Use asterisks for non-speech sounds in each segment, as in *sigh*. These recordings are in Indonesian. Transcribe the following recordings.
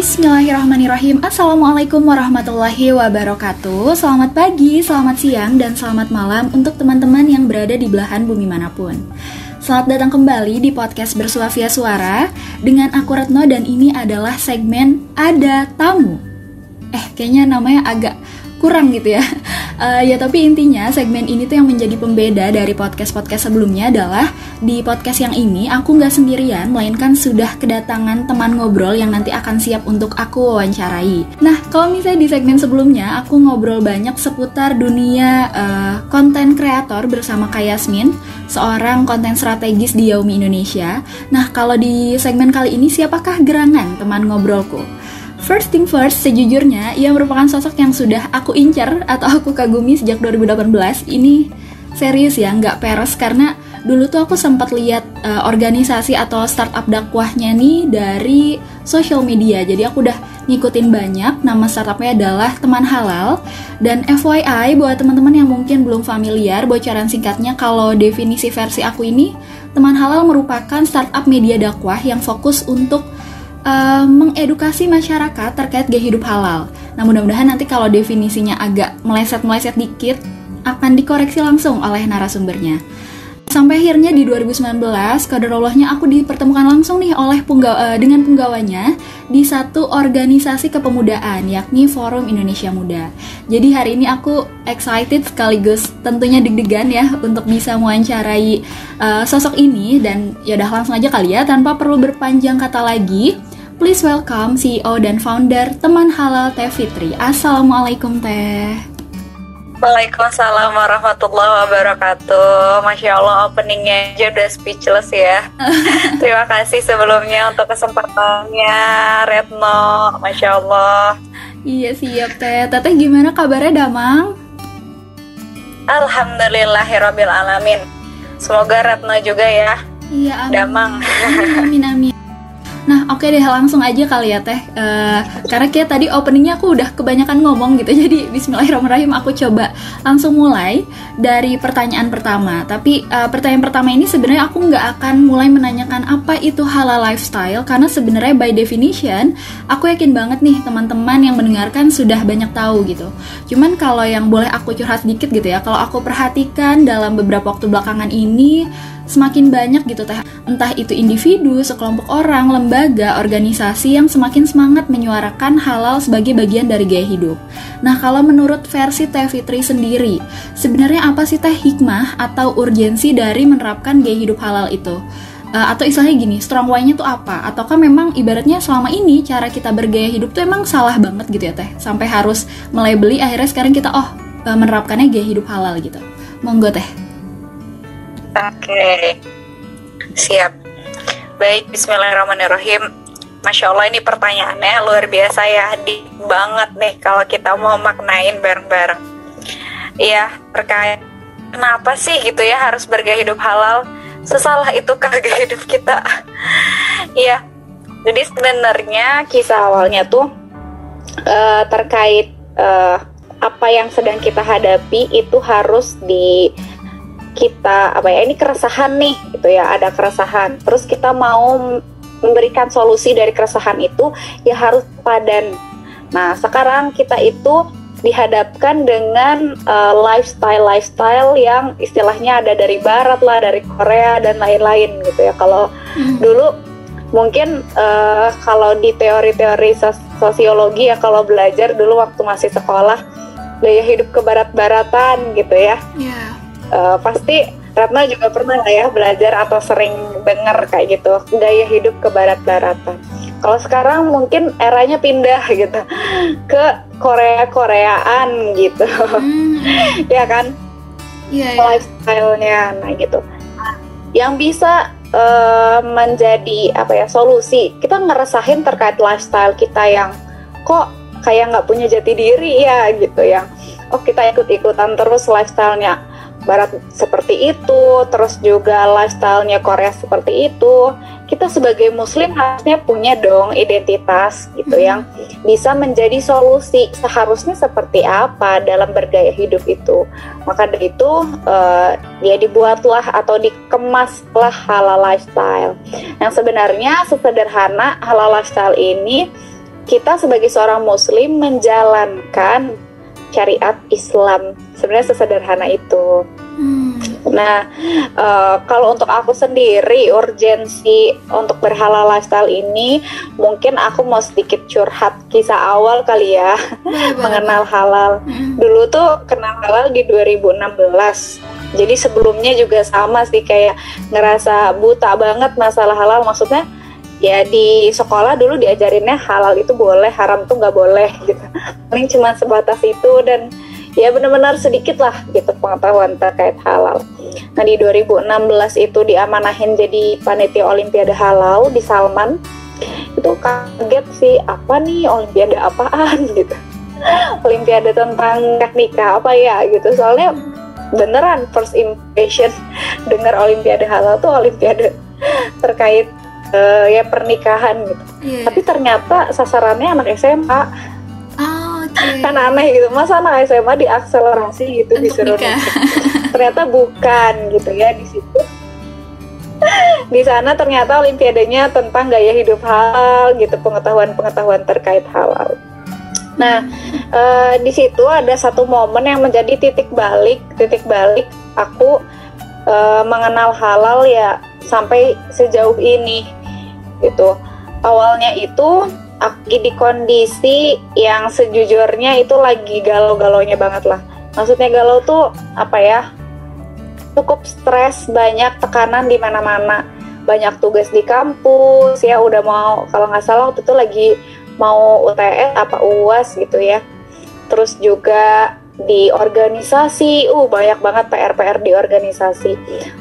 Bismillahirrahmanirrahim. Assalamualaikum warahmatullahi wabarakatuh. Selamat pagi, selamat siang, dan selamat malam Untuk teman-teman yang berada di belahan bumi mana pun. Selamat datang kembali di podcast Bersua Via Suara. Dengan aku Retno dan ini adalah segmen Ada Tamu. Eh, kayaknya namanya agak kurang gitu ya. Uh, ya tapi intinya segmen ini tuh yang menjadi pembeda dari podcast-podcast sebelumnya adalah di podcast yang ini aku nggak sendirian, melainkan sudah kedatangan teman ngobrol yang nanti akan siap untuk aku wawancarai. Nah kalau misalnya di segmen sebelumnya aku ngobrol banyak seputar dunia uh, konten kreator bersama Kak Yasmin, seorang konten strategis di Yaumi Indonesia. Nah kalau di segmen kali ini siapakah gerangan teman ngobrolku? First thing first, sejujurnya ia merupakan sosok yang sudah aku incer atau *laughs* aku kagumi sejak 2018. Ini serius ya, nggak peres karena dulu tuh aku sempat lihat uh, organisasi atau startup dakwahnya nih dari social media. Jadi aku udah ngikutin banyak. Nama startupnya adalah Teman Halal. Dan FYI buat teman-teman yang mungkin belum familiar, bocoran singkatnya kalau definisi versi aku ini, Teman Halal merupakan startup media dakwah yang fokus untuk uh, mengedukasi masyarakat terkait gaya hidup halal. Nah, mudah-mudahan nanti kalau definisinya agak meleset-meleset dikit akan dikoreksi langsung oleh narasumbernya. Sampai akhirnya di 2019, kaderallahnya aku dipertemukan langsung nih oleh punggawa, uh, dengan penggawanya di satu organisasi kepemudaan, yakni Forum Indonesia Muda. Jadi hari ini aku excited sekaligus tentunya deg-degan ya untuk bisa mewawancarai uh, sosok ini dan ya udah langsung aja kali ya tanpa perlu berpanjang kata lagi. Please welcome CEO dan founder Teman Halal Teh Fitri. Assalamualaikum Teh. Waalaikumsalam warahmatullahi wabarakatuh. Masya Allah openingnya aja udah speechless ya. *laughs* Terima kasih sebelumnya untuk kesempatannya Retno. Masya Allah. Iya siap Teh. Teteh gimana kabarnya Damang? Alhamdulillahirrabbilalamin Semoga Retno juga ya. Iya amin. Damang. Amin amin Nah, oke okay deh langsung aja kali ya Teh. Uh, karena kayak tadi openingnya aku udah kebanyakan ngomong gitu. *laughs* Jadi bismillahirrahmanirrahim aku coba langsung mulai dari pertanyaan pertama. Tapi uh, pertanyaan pertama ini sebenarnya aku nggak akan mulai menanyakan apa itu halal lifestyle karena sebenarnya by definition aku yakin banget nih teman-teman yang mendengarkan sudah banyak tahu gitu. Cuman kalau yang boleh aku curhat sedikit gitu ya, kalau aku perhatikan dalam beberapa waktu belakangan ini semakin banyak gitu teh entah itu individu, sekelompok orang, lembaga, organisasi yang semakin semangat menyuarakan halal sebagai bagian dari gaya hidup. Nah, kalau menurut versi Teh Fitri sendiri, sebenarnya apa sih teh hikmah atau urgensi dari menerapkan gaya hidup halal itu? Uh, atau istilahnya gini, strong why-nya tuh apa? Ataukah memang ibaratnya selama ini cara kita bergaya hidup tuh emang salah banget gitu ya teh? Sampai harus mulai beli akhirnya sekarang kita oh uh, menerapkannya gaya hidup halal gitu. Monggo teh. Oke, okay. siap. Baik, Bismillahirrahmanirrahim. Masya Allah ini pertanyaannya luar biasa ya, di banget nih kalau kita mau maknain bareng-bareng. Iya, terkait kenapa sih gitu ya harus bergaya hidup halal? Sesalah itu gaya hidup kita? *laughs* Iya, jadi sebenarnya kisah awalnya tuh uh, terkait uh, apa yang sedang kita hadapi itu harus di kita apa ya ini keresahan nih gitu ya ada keresahan. Terus kita mau memberikan solusi dari keresahan itu ya harus padan. Nah sekarang kita itu dihadapkan dengan uh, lifestyle lifestyle yang istilahnya ada dari barat lah dari Korea dan lain-lain gitu ya. Kalau hmm. dulu mungkin uh, kalau di teori-teori sosiologi ya kalau belajar dulu waktu masih sekolah gaya hidup ke barat-baratan gitu ya. Yeah uh, pasti Ratna juga pernah nggak ya belajar atau sering dengar kayak gitu gaya hidup ke barat-baratan. Kalau sekarang mungkin eranya pindah gitu ke Korea-Koreaan gitu, hmm. *laughs* ya kan? Yeah, yeah. Lifestyle-nya, nah gitu. Yang bisa uh, menjadi apa ya solusi kita ngeresahin terkait lifestyle kita yang kok kayak nggak punya jati diri ya gitu ya. Oh kita ikut-ikutan terus lifestyle-nya Barat seperti itu, terus juga lifestyle-nya Korea seperti itu. Kita sebagai Muslim harusnya punya dong identitas gitu hmm. yang bisa menjadi solusi seharusnya seperti apa dalam bergaya hidup itu. Maka dari itu uh, ya dibuatlah atau dikemaslah halal lifestyle. Yang sebenarnya sesederhana halal lifestyle ini kita sebagai seorang muslim menjalankan syariat Islam sebenarnya sesederhana itu Hmm. Nah, uh, kalau untuk aku sendiri urgensi untuk berhalal lifestyle ini mungkin aku mau sedikit curhat kisah awal kali ya *laughs* mengenal halal. Hmm. Dulu tuh kenal halal di 2016. Jadi sebelumnya juga sama sih kayak ngerasa buta banget masalah halal maksudnya ya di sekolah dulu diajarinnya halal itu boleh haram tuh nggak boleh gitu paling cuma sebatas itu dan ya benar-benar sedikit lah gitu pengetahuan terkait halal. Nah di 2016 itu diamanahin jadi panitia Olimpiade Halal di Salman. Itu kaget sih apa nih Olimpiade apaan *laughs* gitu. Olimpiade tentang teknika apa ya gitu. Soalnya beneran first impression *laughs* dengar Olimpiade Halal tuh Olimpiade terkait uh, ya pernikahan gitu. Yeah. Tapi ternyata sasarannya anak SMA okay. *laughs* kan aneh gitu. Masa anak SMA diakselerasi gitu Untuk disuruh ternyata bukan gitu ya di situ. *laughs* Di sana ternyata olimpiadanya tentang gaya hidup halal gitu pengetahuan-pengetahuan terkait halal. Nah uh, di situ ada satu momen yang menjadi titik balik titik balik aku uh, mengenal halal ya sampai sejauh ini gitu awalnya itu lagi di kondisi yang sejujurnya itu lagi galau-galaunya banget lah. Maksudnya galau tuh apa ya? Cukup stres, banyak tekanan di mana-mana, banyak tugas di kampus ya. Udah mau kalau nggak salah waktu itu lagi mau UTS apa UAS gitu ya. Terus juga di organisasi, uh banyak banget PR-PR di organisasi.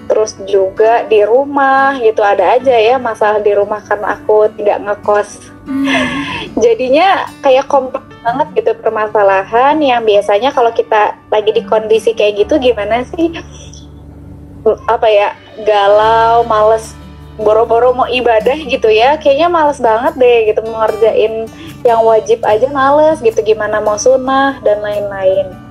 Terus juga di rumah gitu ada aja ya masalah di rumah karena aku tidak ngekos *laughs* Jadinya kayak kompleks banget gitu permasalahan yang biasanya kalau kita lagi di kondisi kayak gitu gimana sih? Apa ya? Galau, males boro-boro mau ibadah gitu ya. Kayaknya males banget deh gitu mengerjain yang wajib aja males gitu gimana mau sunnah dan lain-lain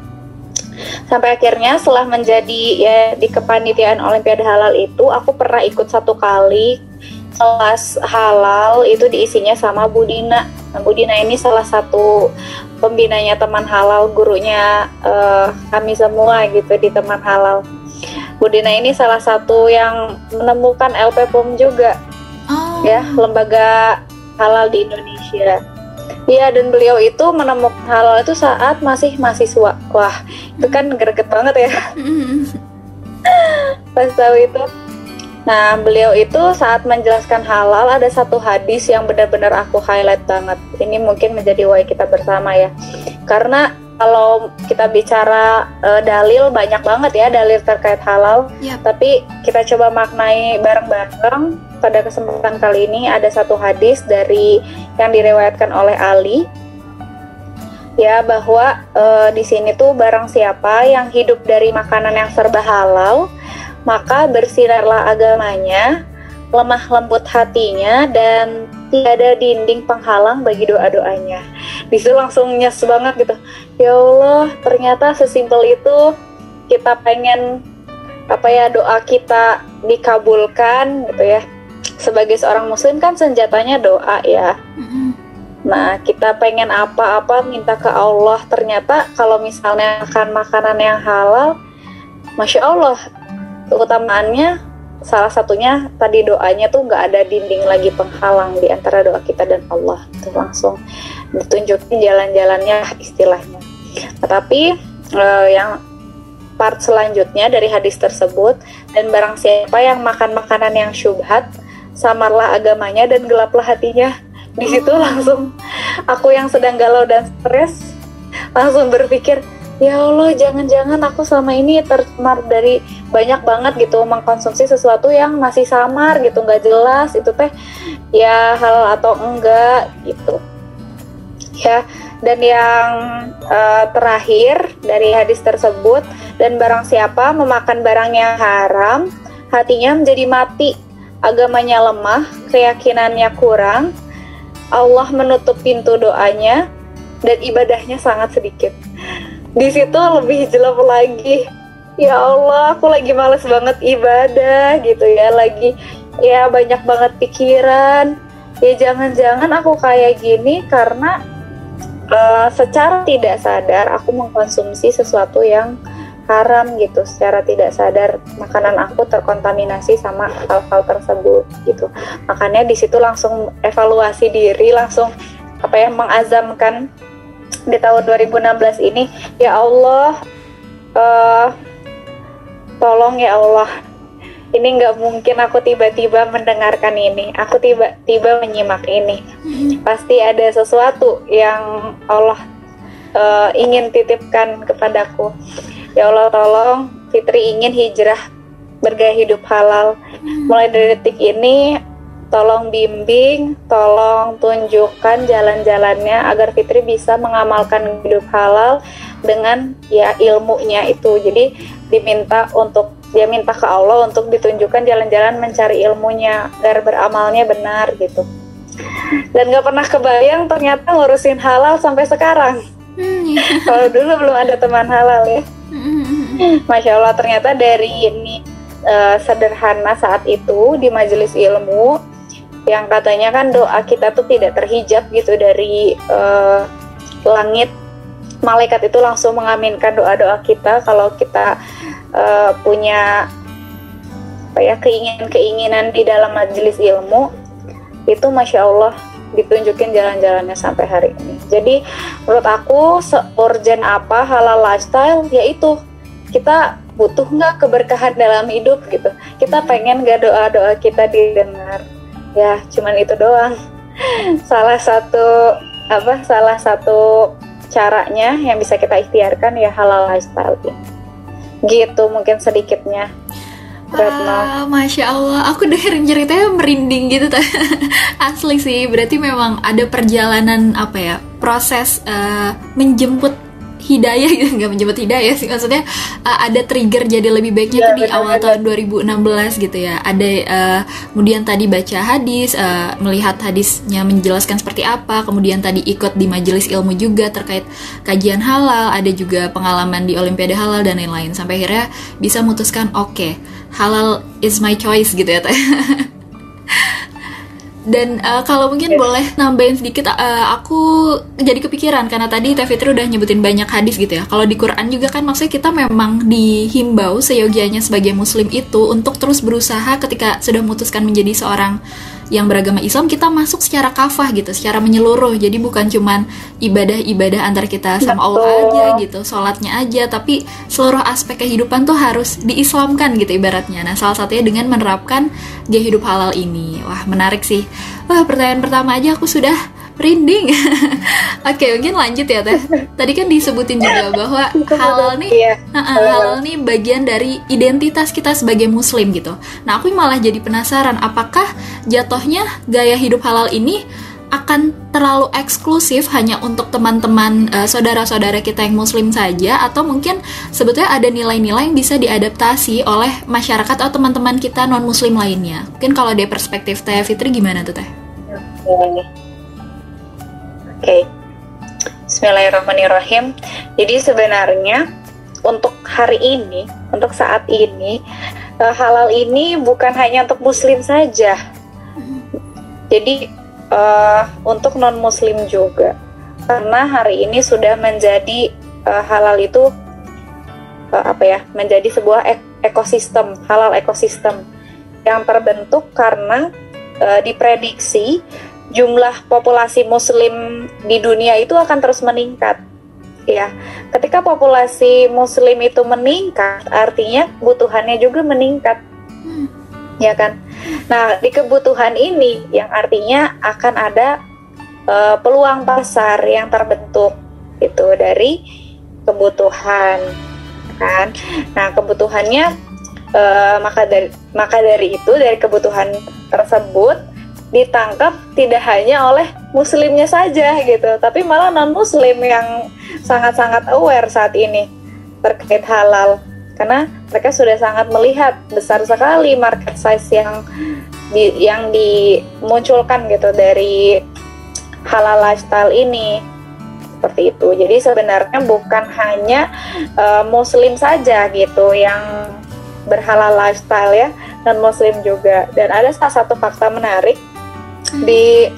sampai akhirnya setelah menjadi ya di kepanitiaan Olimpiade Halal itu aku pernah ikut satu kali kelas halal itu diisinya sama Budina. Nah, Budina ini salah satu pembinanya teman halal, gurunya uh, kami semua gitu di teman halal. Budina ini salah satu yang menemukan LP POM juga, oh. ya lembaga halal di Indonesia. Iya dan beliau itu menemukan halal itu saat masih mahasiswa. Wah itu kan greget banget ya. *laughs* Pas tahu itu Nah, beliau itu saat menjelaskan halal ada satu hadis yang benar-benar aku highlight banget. Ini mungkin menjadi why kita bersama ya. Karena kalau kita bicara uh, dalil banyak banget ya dalil terkait halal. Yep. Tapi kita coba maknai bareng-bareng. Pada kesempatan kali ini ada satu hadis dari yang direwayatkan oleh Ali ya bahwa uh, di sini tuh barang siapa yang hidup dari makanan yang serba halal maka bersinarlah agamanya, lemah lembut hatinya, dan tiada dinding penghalang bagi doa-doanya. Di situ langsung nyes banget gitu. Ya Allah, ternyata sesimpel itu kita pengen apa ya doa kita dikabulkan gitu ya. Sebagai seorang muslim kan senjatanya doa ya. Nah, kita pengen apa-apa minta ke Allah. Ternyata kalau misalnya makan makanan yang halal, Masya Allah, keutamaannya salah satunya tadi doanya tuh nggak ada dinding lagi penghalang di antara doa kita dan Allah. Itu langsung ditunjukin jalan-jalannya istilahnya. Tetapi uh, yang part selanjutnya dari hadis tersebut dan barang siapa yang makan makanan yang syubhat samarlah agamanya dan gelaplah hatinya. Di situ langsung aku yang sedang galau dan stres langsung berpikir ya Allah jangan-jangan aku selama ini tercemar dari banyak banget gitu mengkonsumsi sesuatu yang masih samar gitu nggak jelas itu teh ya hal atau enggak gitu. Ya dan yang uh, terakhir dari hadis tersebut dan barang siapa memakan barang yang haram hatinya menjadi mati agamanya lemah keyakinannya kurang Allah menutup pintu doanya dan ibadahnya sangat sedikit di situ lebih jelas lagi. Ya Allah aku lagi males banget ibadah gitu ya. Lagi ya banyak banget pikiran. Ya jangan-jangan aku kayak gini karena uh, secara tidak sadar aku mengkonsumsi sesuatu yang haram gitu. Secara tidak sadar makanan aku terkontaminasi sama hal-hal tersebut gitu. Makanya di situ langsung evaluasi diri langsung apa ya mengazamkan di tahun 2016 ini ya Allah uh, tolong ya Allah. Ini nggak mungkin aku tiba-tiba mendengarkan ini. Aku tiba-tiba menyimak ini. Pasti ada sesuatu yang Allah uh, ingin titipkan kepadaku. Ya Allah tolong Fitri ingin hijrah bergaya hidup halal. Mulai dari detik ini tolong bimbing, tolong tunjukkan jalan-jalannya agar Fitri bisa mengamalkan hidup halal dengan ya ilmunya itu. Jadi diminta untuk dia minta ke Allah untuk ditunjukkan jalan-jalan mencari ilmunya agar beramalnya benar gitu. Dan gak pernah kebayang ternyata ngurusin halal sampai sekarang. Hmm, iya. *laughs* Kalau dulu belum ada teman halal ya. Masya Allah ternyata dari ini uh, sederhana saat itu di majelis ilmu yang katanya kan doa kita tuh tidak terhijab gitu dari uh, langit malaikat itu langsung mengaminkan doa-doa kita kalau kita uh, punya apa ya keinginan-keinginan di dalam majelis ilmu itu masya Allah ditunjukin jalan-jalannya sampai hari ini. Jadi menurut aku seurgent apa halal lifestyle yaitu kita butuh nggak keberkahan dalam hidup gitu. Kita pengen gak doa-doa kita didengar. Ya cuman itu doang. salah satu apa salah satu caranya yang bisa kita ikhtiarkan ya halal lifestyle. Gitu mungkin sedikitnya. Ah, Masya Allah, aku dengerin ceritanya merinding gitu *laughs* Asli sih, berarti memang ada perjalanan apa ya, proses uh, menjemput hidayah gitu. Nggak menjemput hidayah sih maksudnya uh, ada trigger jadi lebih baiknya ya, tuh di awal tahun 2016 gitu ya. Ada uh, kemudian tadi baca hadis uh, melihat hadisnya menjelaskan seperti apa kemudian tadi ikut di majelis ilmu juga terkait kajian halal ada juga pengalaman di olimpiade halal dan lain-lain. Sampai akhirnya bisa memutuskan oke okay, halal is my choice gitu ya teh *laughs* Dan uh, kalau mungkin yeah. boleh nambahin sedikit, uh, aku jadi kepikiran karena tadi Teh Fitri udah nyebutin banyak hadis gitu ya. Kalau di Quran juga kan maksudnya kita memang dihimbau seyogianya sebagai Muslim itu untuk terus berusaha ketika sudah memutuskan menjadi seorang yang beragama Islam kita masuk secara kafah gitu, secara menyeluruh. Jadi bukan cuman ibadah-ibadah antar kita sama Betul. Allah aja gitu, sholatnya aja, tapi seluruh aspek kehidupan tuh harus diislamkan gitu ibaratnya. Nah, salah satunya dengan menerapkan gaya hidup halal ini. Wah, menarik sih. Wah, pertanyaan pertama aja aku sudah merinding. *laughs* Oke, mungkin lanjut ya teh. Tadi kan disebutin juga bahwa halal nih, iya. halal nih bagian dari identitas kita sebagai muslim gitu. Nah, aku malah jadi penasaran, apakah jatuhnya gaya hidup halal ini akan terlalu eksklusif hanya untuk teman-teman uh, saudara-saudara kita yang muslim saja atau mungkin sebetulnya ada nilai-nilai yang bisa diadaptasi oleh masyarakat atau teman-teman kita non muslim lainnya. Mungkin kalau dari perspektif Teh Fitri gimana tuh Teh? Oke. Okay. Bismillahirrahmanirrahim. Jadi sebenarnya untuk hari ini, untuk saat ini, uh, halal ini bukan hanya untuk muslim saja. Jadi uh, untuk non muslim juga. Karena hari ini sudah menjadi uh, halal itu uh, apa ya? Menjadi sebuah ek ekosistem, halal ekosistem yang terbentuk karena uh, diprediksi jumlah populasi muslim di dunia itu akan terus meningkat. Ya, ketika populasi muslim itu meningkat, artinya kebutuhannya juga meningkat. Hmm. Ya kan? Nah, di kebutuhan ini yang artinya akan ada uh, peluang pasar yang terbentuk itu dari kebutuhan kan. Nah, kebutuhannya uh, maka dari maka dari itu dari kebutuhan tersebut ditangkap tidak hanya oleh muslimnya saja gitu, tapi malah non muslim yang sangat-sangat aware saat ini terkait halal karena mereka sudah sangat melihat besar sekali market size yang di, yang dimunculkan gitu dari halal lifestyle ini seperti itu. Jadi sebenarnya bukan hanya uh, muslim saja gitu yang berhalal lifestyle ya, dan muslim juga. Dan ada salah satu fakta menarik di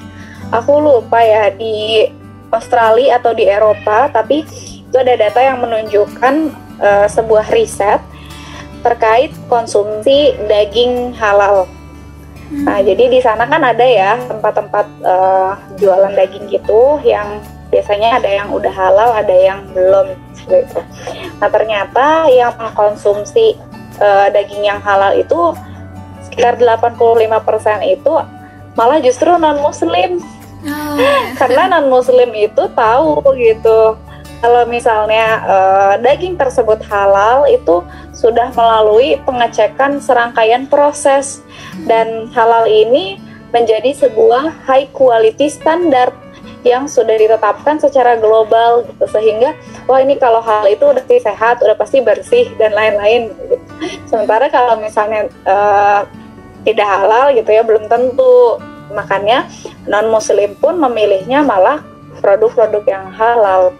aku lupa ya di Australia atau di Eropa tapi itu ada data yang menunjukkan uh, sebuah riset terkait konsumsi daging halal. Hmm. Nah, jadi di sana kan ada ya tempat-tempat uh, jualan daging gitu yang biasanya ada yang udah halal, ada yang belum gitu. Nah, ternyata yang mengkonsumsi uh, daging yang halal itu sekitar 85% itu malah justru non muslim. Oh, iya. Karena non muslim itu tahu gitu kalau misalnya uh, daging tersebut halal itu sudah melalui pengecekan serangkaian proses dan halal ini menjadi sebuah high quality standard yang sudah ditetapkan secara global gitu sehingga wah ini kalau hal itu udah pasti sehat udah pasti bersih dan lain-lain gitu. sementara kalau misalnya uh, tidak halal gitu ya belum tentu. Makanya non muslim pun memilihnya malah produk-produk yang halal.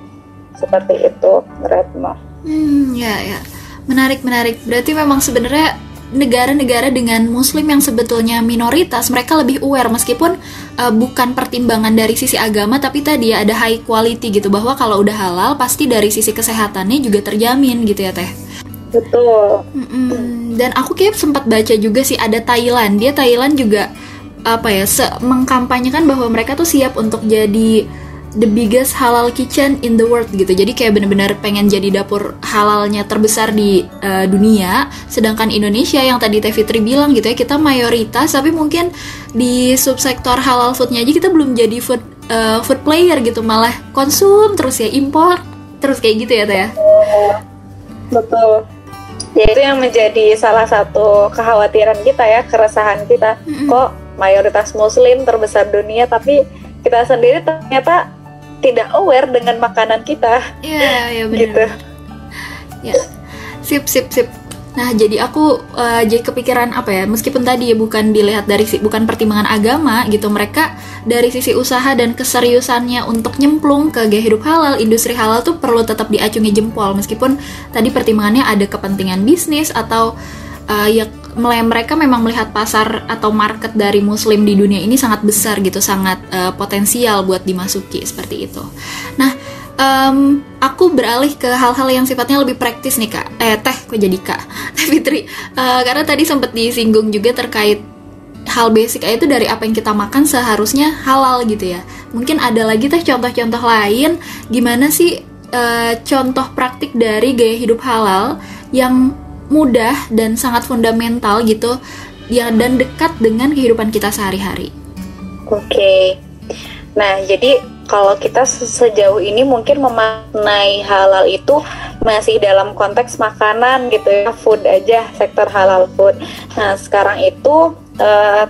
Seperti itu Retno. Hmm ya ya. Menarik menarik. Berarti memang sebenarnya negara-negara dengan muslim yang sebetulnya minoritas mereka lebih aware meskipun uh, bukan pertimbangan dari sisi agama tapi tadi ya ada high quality gitu bahwa kalau udah halal pasti dari sisi kesehatannya juga terjamin gitu ya teh? Betul. Mm-mm. Dan aku kayak sempat baca juga sih ada Thailand dia Thailand juga apa ya se mengkampanyekan bahwa mereka tuh siap untuk jadi the biggest halal kitchen in the world gitu. Jadi kayak bener-bener pengen jadi dapur halalnya terbesar di uh, dunia. Sedangkan Indonesia yang tadi Teh Fitri bilang gitu ya, kita mayoritas tapi mungkin di subsektor halal foodnya aja kita belum jadi food uh, food player gitu, malah konsum terus ya impor terus kayak gitu ya Teh ya. Betul. Ya itu yang menjadi salah satu kekhawatiran kita ya, keresahan kita. Kok mayoritas muslim terbesar dunia tapi kita sendiri ternyata tidak aware dengan makanan kita. Iya, iya benar. Gitu. Ya. Sip, sip, sip. Nah, jadi aku uh, jadi kepikiran apa ya? Meskipun tadi ya bukan dilihat dari bukan pertimbangan agama gitu, mereka dari sisi usaha dan keseriusannya untuk nyemplung ke gaya hidup halal, industri halal tuh perlu tetap diacungi jempol meskipun tadi pertimbangannya ada kepentingan bisnis atau uh, ya mereka memang melihat pasar atau market dari muslim di dunia ini sangat besar gitu, sangat uh, potensial buat dimasuki seperti itu. Nah, um, aku beralih ke hal-hal yang sifatnya lebih praktis nih kak. Eh teh, kok jadi kak? *laughs* Teh Fitri, uh, karena tadi sempat disinggung juga terkait hal basic itu dari apa yang kita makan seharusnya halal gitu ya. Mungkin ada lagi teh contoh-contoh lain gimana sih uh, contoh praktik dari gaya hidup halal yang mudah dan sangat fundamental gitu ya dan dekat dengan kehidupan kita sehari-hari. Oke. Okay. Nah, jadi kalau kita sejauh ini mungkin memaknai halal itu masih dalam konteks makanan gitu ya, food aja, sektor halal food. Nah, sekarang itu uh,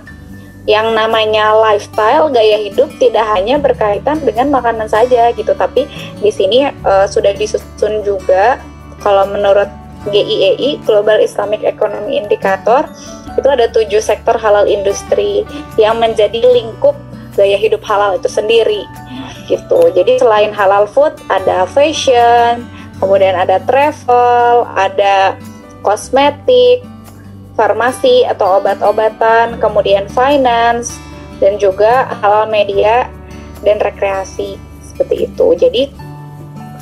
yang namanya lifestyle gaya hidup tidak hanya berkaitan dengan makanan saja gitu, tapi di sini uh, sudah disusun juga kalau menurut GIEI Global Islamic Economy Indicator itu ada tujuh sektor halal industri yang menjadi lingkup gaya hidup halal itu sendiri gitu jadi selain halal food ada fashion kemudian ada travel ada kosmetik farmasi atau obat-obatan kemudian finance dan juga halal media dan rekreasi seperti itu jadi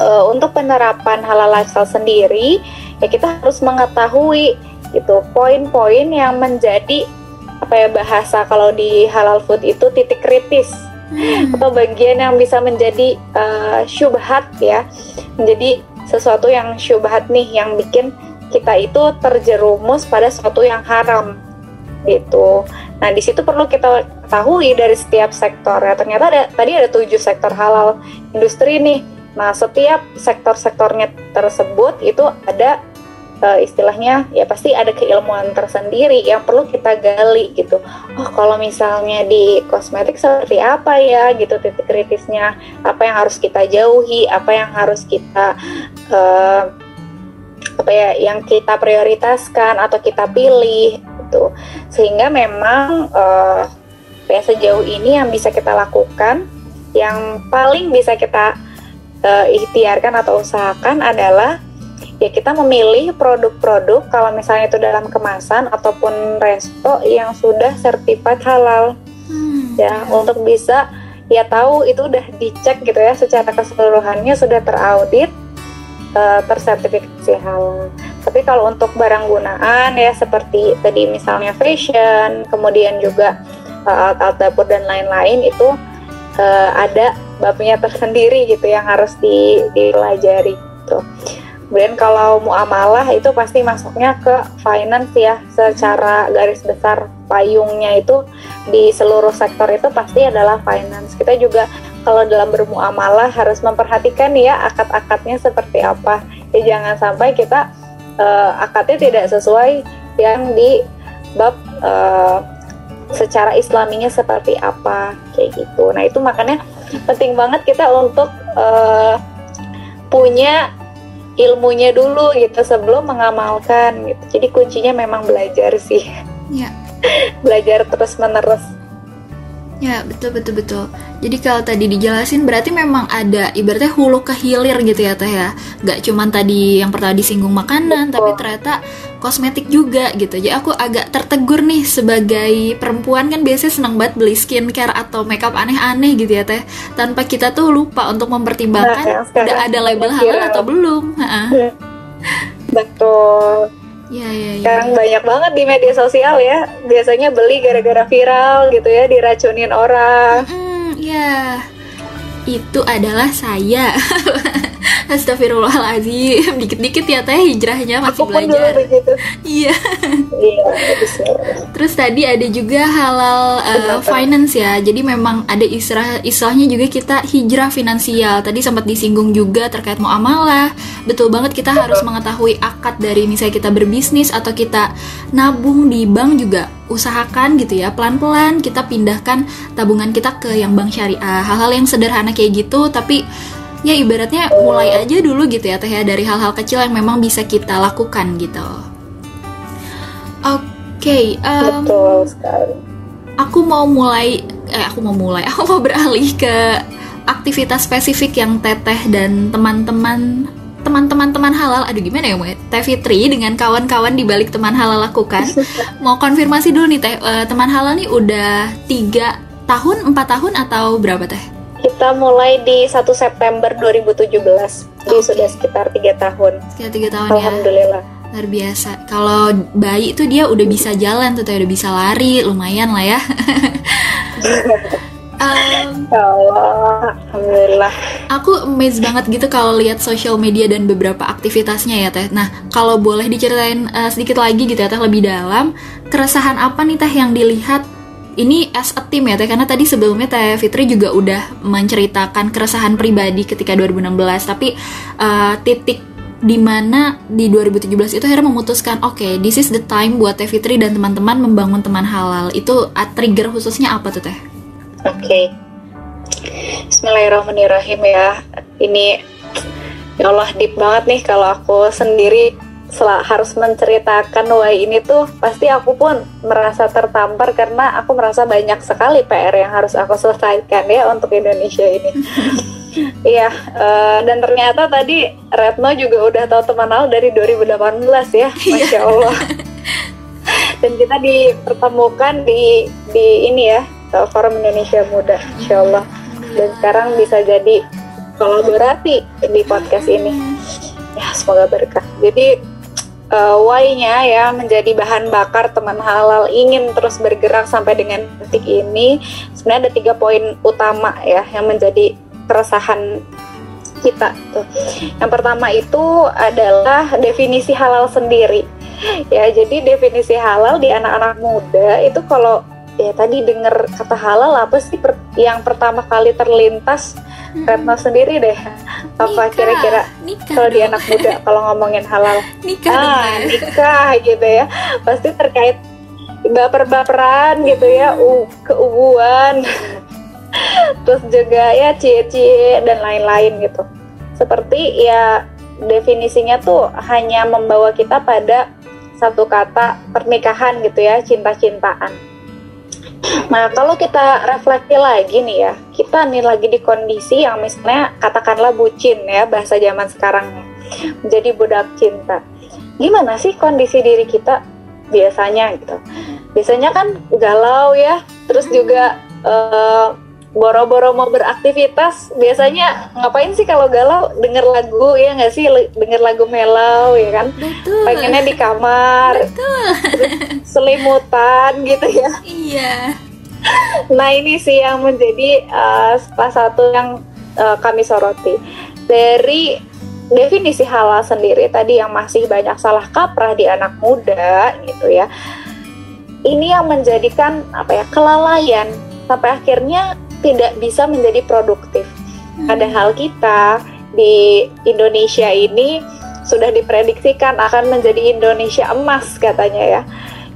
uh, untuk penerapan halal lifestyle sendiri ya kita harus mengetahui gitu poin-poin yang menjadi apa ya bahasa kalau di halal food itu titik kritis. Atau bagian yang bisa menjadi uh, syubhat ya menjadi sesuatu yang syubhat nih yang bikin kita itu terjerumus pada sesuatu yang haram gitu. Nah di situ perlu kita ketahui dari setiap sektor ya. Ternyata ada tadi ada tujuh sektor halal industri nih. Nah setiap sektor-sektornya tersebut itu ada uh, istilahnya ya pasti ada keilmuan tersendiri yang perlu kita gali gitu. Oh kalau misalnya di kosmetik seperti apa ya gitu titik kritisnya, apa yang harus kita jauhi, apa yang harus kita uh, apa ya yang kita prioritaskan atau kita pilih gitu. Sehingga memang uh, ya sejauh ini yang bisa kita lakukan, yang paling bisa kita uh, ikhtiarkan atau usahakan adalah ya kita memilih produk-produk kalau misalnya itu dalam kemasan ataupun resto yang sudah sertifikat halal. Hmm. ya untuk bisa ya tahu itu udah dicek gitu ya secara keseluruhannya sudah teraudit uh, tersertifikasi halal. Tapi kalau untuk barang gunaan ya seperti tadi misalnya fashion, kemudian juga uh, alat-alat dapur dan lain-lain itu uh, ada babnya tersendiri gitu yang harus di, dipelajari gitu. Kemudian kalau muamalah itu pasti masuknya ke finance ya secara garis besar payungnya itu di seluruh sektor itu pasti adalah finance. Kita juga kalau dalam bermuamalah harus memperhatikan ya akad-akadnya seperti apa. Ya jangan sampai kita uh, akadnya tidak sesuai yang di bab uh, secara islaminya seperti apa kayak gitu. Nah itu makanya penting banget kita untuk uh, punya ilmunya dulu gitu sebelum mengamalkan gitu. Jadi kuncinya memang belajar sih. Ya. *laughs* belajar terus menerus. Ya betul betul betul. Jadi kalau tadi dijelasin berarti memang ada ibaratnya hulu ke hilir gitu ya teh ya. Gak cuman tadi yang pertama disinggung makanan, betul. tapi ternyata kosmetik juga gitu. Jadi aku agak tertegur nih sebagai perempuan kan biasanya senang banget beli skincare atau makeup aneh-aneh gitu ya teh. Tanpa kita tuh lupa untuk mempertimbangkan nah, udah ada label halal atau belum. Betul. Ya, ya, ya. Yang banyak banget di media sosial ya. Biasanya beli gara-gara viral gitu ya, diracunin orang. Hmm, ya. Itu adalah saya. *laughs* Astagfirullahaladzim. Dikit-dikit ya teh hijrahnya masih Aku belajar. Iya. Iya Terus tadi ada juga halal uh, finance ya. Jadi memang ada istilah istilahnya juga kita hijrah finansial. Tadi sempat disinggung juga terkait muamalah. Betul banget kita harus mengetahui akad dari misalnya kita berbisnis Atau kita nabung di bank juga. Usahakan gitu ya pelan-pelan kita pindahkan tabungan kita ke yang bank syariah. Hal-hal yang sederhana kayak gitu tapi ya ibaratnya mulai aja dulu gitu ya teh ya dari hal-hal kecil yang memang bisa kita lakukan gitu. Oke, okay, um, betul sekali. Aku mau mulai, eh aku mau mulai, *laughs* aku mau beralih ke aktivitas spesifik yang teteh dan teman-teman teman-teman teman halal aduh gimana ya Mbak Teh Fitri dengan kawan-kawan di balik teman halal lakukan *laughs* mau konfirmasi dulu nih Teh uh, teman halal nih udah tiga tahun empat tahun atau berapa Teh kita mulai di 1 September 2017. Jadi okay. sudah sekitar tiga tahun. Sekitar tiga tahun Alhamdulillah. ya. Alhamdulillah. Luar biasa. Kalau bayi itu dia udah bisa jalan tuh, udah bisa lari, lumayan lah ya. *laughs* um, Allah, alhamdulillah. Aku amazed banget gitu kalau lihat sosial media dan beberapa aktivitasnya ya teh. Nah, kalau boleh diceritain uh, sedikit lagi gitu ya teh lebih dalam, keresahan apa nih teh yang dilihat ini as a team ya Teh karena tadi sebelumnya Teh Fitri juga udah menceritakan keresahan pribadi ketika 2016 tapi uh, titik di mana di 2017 itu akhirnya memutuskan oke okay, this is the time buat Teh Fitri dan teman-teman membangun teman halal itu trigger khususnya apa tuh Teh? Oke okay. Bismillahirrahmanirrahim ya ini ya Allah deep banget nih kalau aku sendiri harus menceritakan wah ini tuh pasti aku pun merasa tertampar karena aku merasa banyak sekali PR yang harus aku selesaikan ya untuk Indonesia ini. *laughs* Iya, uh, dan ternyata tadi Retno juga udah tahu teman aku dari 2018 ya, iya. masya Allah. *laughs* dan kita dipertemukan di di ini ya Forum Indonesia Muda, insya Allah. Dan sekarang bisa jadi kolaborasi di podcast ini. Ya, semoga berkah. Jadi uh, why-nya ya menjadi bahan bakar teman halal ingin terus bergerak sampai dengan detik ini sebenarnya ada tiga poin utama ya yang menjadi keresahan kita tuh. Yang pertama itu adalah definisi halal sendiri. Ya, jadi definisi halal di anak-anak muda itu kalau ya tadi dengar kata halal apa sih? Per, yang pertama kali terlintas hmm. Retno sendiri deh. Apa kira-kira kalau di anak muda *laughs* kalau ngomongin halal? Nikah ah nikah gitu ya. Pasti terkait baper-baperan gitu ya uh, keubuan. *laughs* Terus juga ya cie-cie dan lain-lain gitu. Seperti ya definisinya tuh hanya membawa kita pada satu kata pernikahan gitu ya cinta-cintaan Nah, kalau kita refleksi lagi nih ya, kita nih lagi di kondisi yang misalnya katakanlah bucin ya, bahasa zaman sekarang menjadi budak cinta. Gimana sih kondisi diri kita biasanya gitu? Biasanya kan galau ya, terus juga uh, boro-boro mau beraktivitas biasanya ngapain sih kalau galau? Denger lagu ya nggak sih? Denger lagu melau ya kan? Betul. pengennya di kamar. Betul. selimutan gitu ya. Iya. Nah ini sih yang menjadi uh, salah satu yang uh, kami soroti. Dari definisi halal sendiri tadi yang masih banyak salah kaprah di anak muda gitu ya. Ini yang menjadikan apa ya kelalaian. Sampai akhirnya tidak bisa menjadi produktif. Hmm. Padahal kita di Indonesia ini sudah diprediksikan akan menjadi Indonesia emas katanya ya.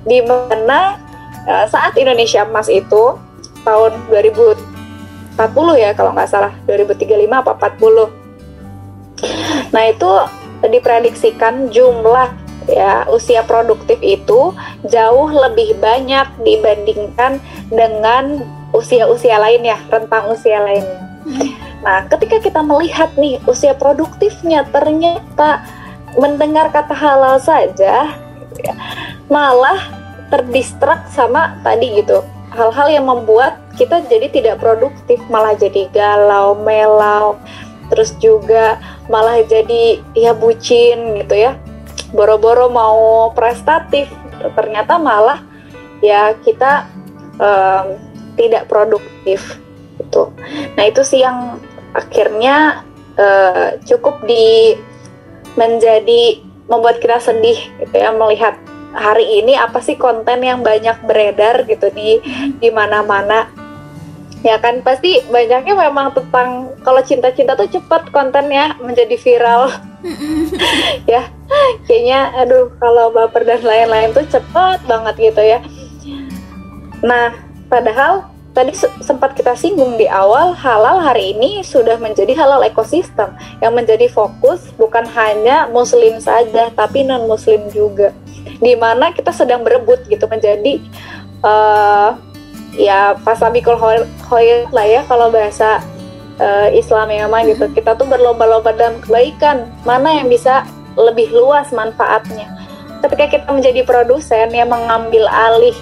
Di mana uh, saat Indonesia emas itu tahun 2040 ya kalau nggak salah 2035 apa 40. Nah itu diprediksikan jumlah ya usia produktif itu jauh lebih banyak dibandingkan dengan usia-usia lain ya, rentang usia lainnya. Nah, ketika kita melihat nih usia produktifnya ternyata mendengar kata halal saja, malah terdistrak sama tadi gitu hal-hal yang membuat kita jadi tidak produktif, malah jadi galau, melau, terus juga malah jadi ya bucin gitu ya, boro-boro mau prestatif, ternyata malah ya kita um, tidak produktif gitu. Nah itu sih yang akhirnya uh, cukup di menjadi membuat kita sedih gitu ya melihat hari ini apa sih konten yang banyak beredar gitu di di mana-mana. Ya kan pasti banyaknya memang tentang kalau cinta-cinta tuh cepat kontennya menjadi viral. *laughs* Ya kayaknya aduh kalau baper dan lain-lain tuh cepat banget gitu ya. Nah Padahal tadi sempat kita singgung di awal, halal hari ini sudah menjadi halal ekosistem yang menjadi fokus bukan hanya muslim saja tapi non muslim juga. Di mana kita sedang berebut gitu menjadi uh, ya pasabikul khoir lah ya kalau bahasa uh, Islam ya memang gitu. Kita tuh berlomba-lomba dalam kebaikan. Mana yang bisa lebih luas manfaatnya. Ketika kita menjadi produsen yang mengambil alih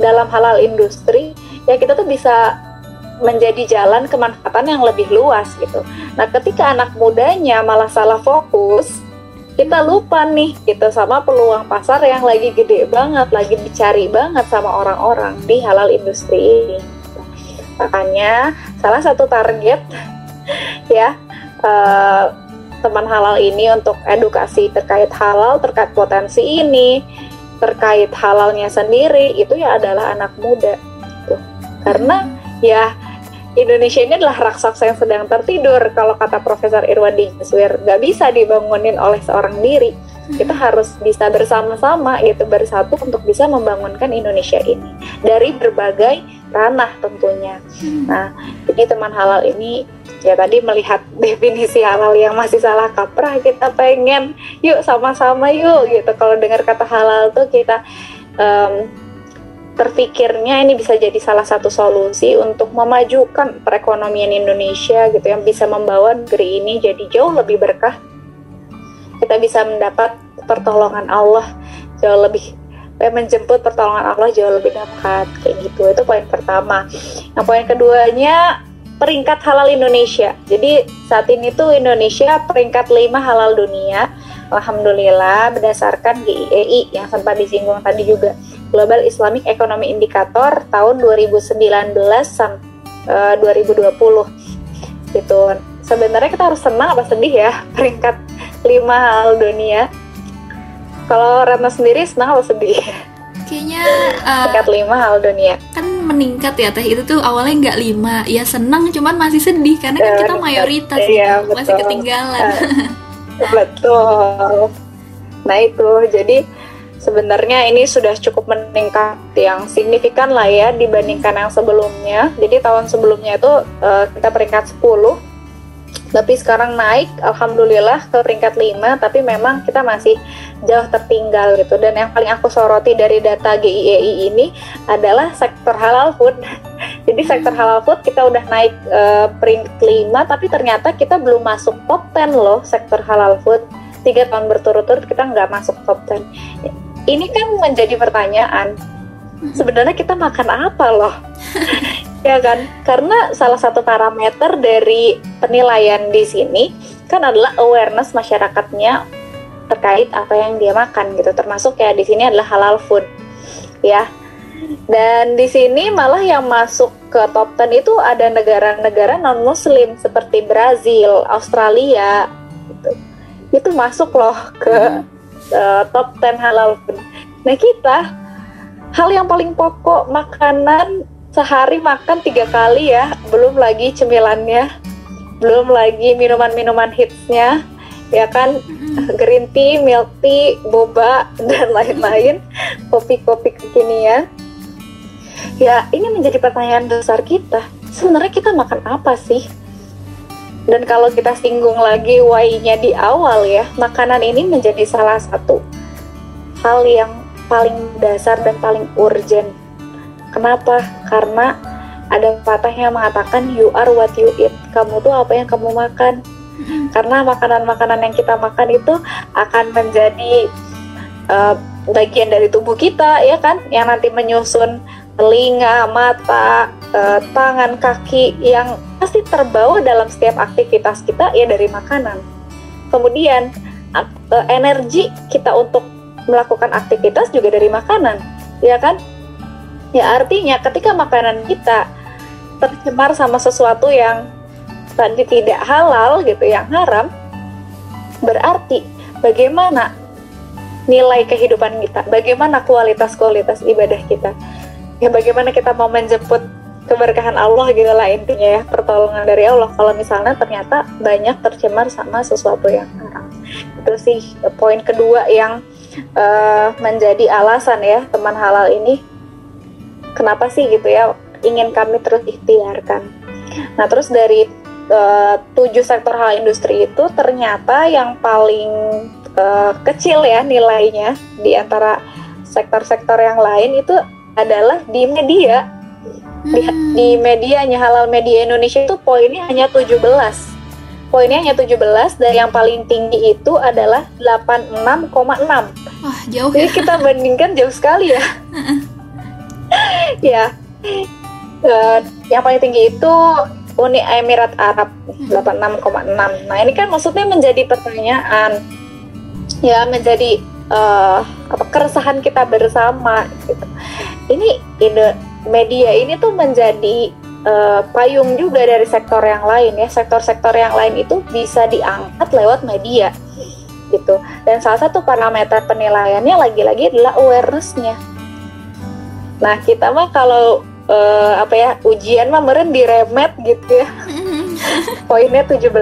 dalam halal industri ya kita tuh bisa menjadi jalan kemanfaatan yang lebih luas gitu. Nah, ketika anak mudanya malah salah fokus, kita lupa nih gitu sama peluang pasar yang lagi gede banget, lagi dicari banget sama orang-orang di halal industri ini. Makanya salah satu target *laughs* ya uh, teman halal ini untuk edukasi terkait halal, terkait potensi ini, terkait halalnya sendiri itu ya adalah anak muda. Gitu. karena ya Indonesia ini adalah raksasa yang sedang tertidur. Kalau kata Profesor Irwandi Jaswir nggak bisa dibangunin oleh seorang diri. Kita harus bisa bersama-sama gitu bersatu untuk bisa membangunkan Indonesia ini. Dari berbagai ranah tentunya. Nah, jadi teman halal ini ya tadi melihat *laughs* definisi halal yang masih salah kaprah kita pengen yuk sama-sama yuk gitu. Kalau dengar kata halal tuh kita um, terpikirnya ini bisa jadi salah satu solusi untuk memajukan perekonomian Indonesia gitu yang bisa membawa negeri ini jadi jauh lebih berkah kita bisa mendapat pertolongan Allah jauh lebih menjemput pertolongan Allah jauh lebih dekat kayak gitu. Itu poin pertama. Nah poin keduanya peringkat halal Indonesia. Jadi saat ini tuh Indonesia peringkat 5 halal dunia Alhamdulillah berdasarkan GIEI yang sempat disinggung tadi juga. Global Islamic Economy Indicator tahun 2019 sampai uh, 2020 gitu. Sebenarnya kita harus senang apa sedih ya *laughs* peringkat lima hal dunia. Kalau Ratna sendiri senang atau sedih? Kayaknya *laughs* uh, peringkat lima hal dunia. Kan meningkat ya teh itu tuh awalnya nggak lima, ya senang cuman masih sedih karena kan kita mayoritas iya, gitu, masih ketinggalan. Uh, *laughs* betul. Nah itu jadi sebenarnya ini sudah cukup meningkat yang signifikan lah ya dibandingkan yang sebelumnya. Jadi tahun sebelumnya itu uh, kita peringkat 10 tapi sekarang naik alhamdulillah ke peringkat 5 tapi memang kita masih jauh tertinggal gitu. Dan yang paling aku soroti dari data GIEI ini adalah sektor halal food. *laughs* Jadi sektor halal food kita udah naik uh, peringkat 5 tapi ternyata kita belum masuk top 10 loh sektor halal food. Tiga tahun berturut-turut kita nggak masuk top 10 ini kan menjadi pertanyaan sebenarnya kita makan apa loh? *laughs* Ya kan? Karena salah satu parameter dari penilaian di sini kan adalah awareness masyarakatnya terkait apa yang dia makan gitu. Termasuk ya di sini adalah halal food ya. Dan di sini malah yang masuk ke top 10 itu ada negara-negara non muslim seperti Brazil, Australia gitu. Itu masuk loh ke uh, top 10 halal food. Nah, kita hal yang paling pokok makanan sehari makan tiga kali ya. Belum lagi cemilannya. Belum lagi minuman-minuman hitsnya. Ya kan? Green tea, milk tea, boba *laughs* dan lain-lain. Kopi-kopi kekinian. Ya ini menjadi pertanyaan besar kita. Sebenarnya kita makan apa sih? Dan kalau kita singgung lagi why-nya di awal ya makanan ini menjadi salah satu hal yang paling dasar dan paling urgent Kenapa? Karena ada patah yang mengatakan you are what you eat. Kamu tuh apa yang kamu makan. *laughs* Karena makanan-makanan yang kita makan itu akan menjadi uh, bagian dari tubuh kita, ya kan? Yang nanti menyusun telinga, mata, uh, tangan, kaki yang pasti terbawa dalam setiap aktivitas kita ya dari makanan. Kemudian uh, energi kita untuk melakukan aktivitas juga dari makanan, ya kan? Ya artinya ketika makanan kita tercemar sama sesuatu yang tadi tidak halal gitu, yang haram, berarti bagaimana nilai kehidupan kita, bagaimana kualitas-kualitas ibadah kita, ya bagaimana kita mau menjemput keberkahan Allah gitu lah intinya ya pertolongan dari Allah. Kalau misalnya ternyata banyak tercemar sama sesuatu yang haram. Itu sih poin kedua yang uh, menjadi alasan ya teman halal ini kenapa sih gitu ya ingin kami terus ikhtiarkan. Nah terus dari uh, tujuh sektor hal industri itu ternyata yang paling uh, kecil ya nilainya di antara sektor-sektor yang lain itu adalah di media. Di, hmm. di medianya halal media Indonesia itu poinnya hanya 17 poinnya hanya 17 dan yang paling tinggi itu adalah 86,6 Wah jauh Jadi ya. kita bandingkan jauh sekali ya. *laughs* Ya. Uh, yang paling tinggi itu Uni Emirat Arab 86,6 nah ini kan maksudnya menjadi pertanyaan. Ya menjadi uh, apa keresahan kita bersama gitu. Ini ide media ini tuh menjadi uh, payung juga dari sektor yang lain ya. Sektor-sektor yang lain itu bisa diangkat lewat media gitu. Dan salah satu parameter penilaiannya lagi-lagi adalah awarenessnya. Nah kita mah kalau uh, apa ya ujian mah meren diremet gitu ya. *laughs* Poinnya 17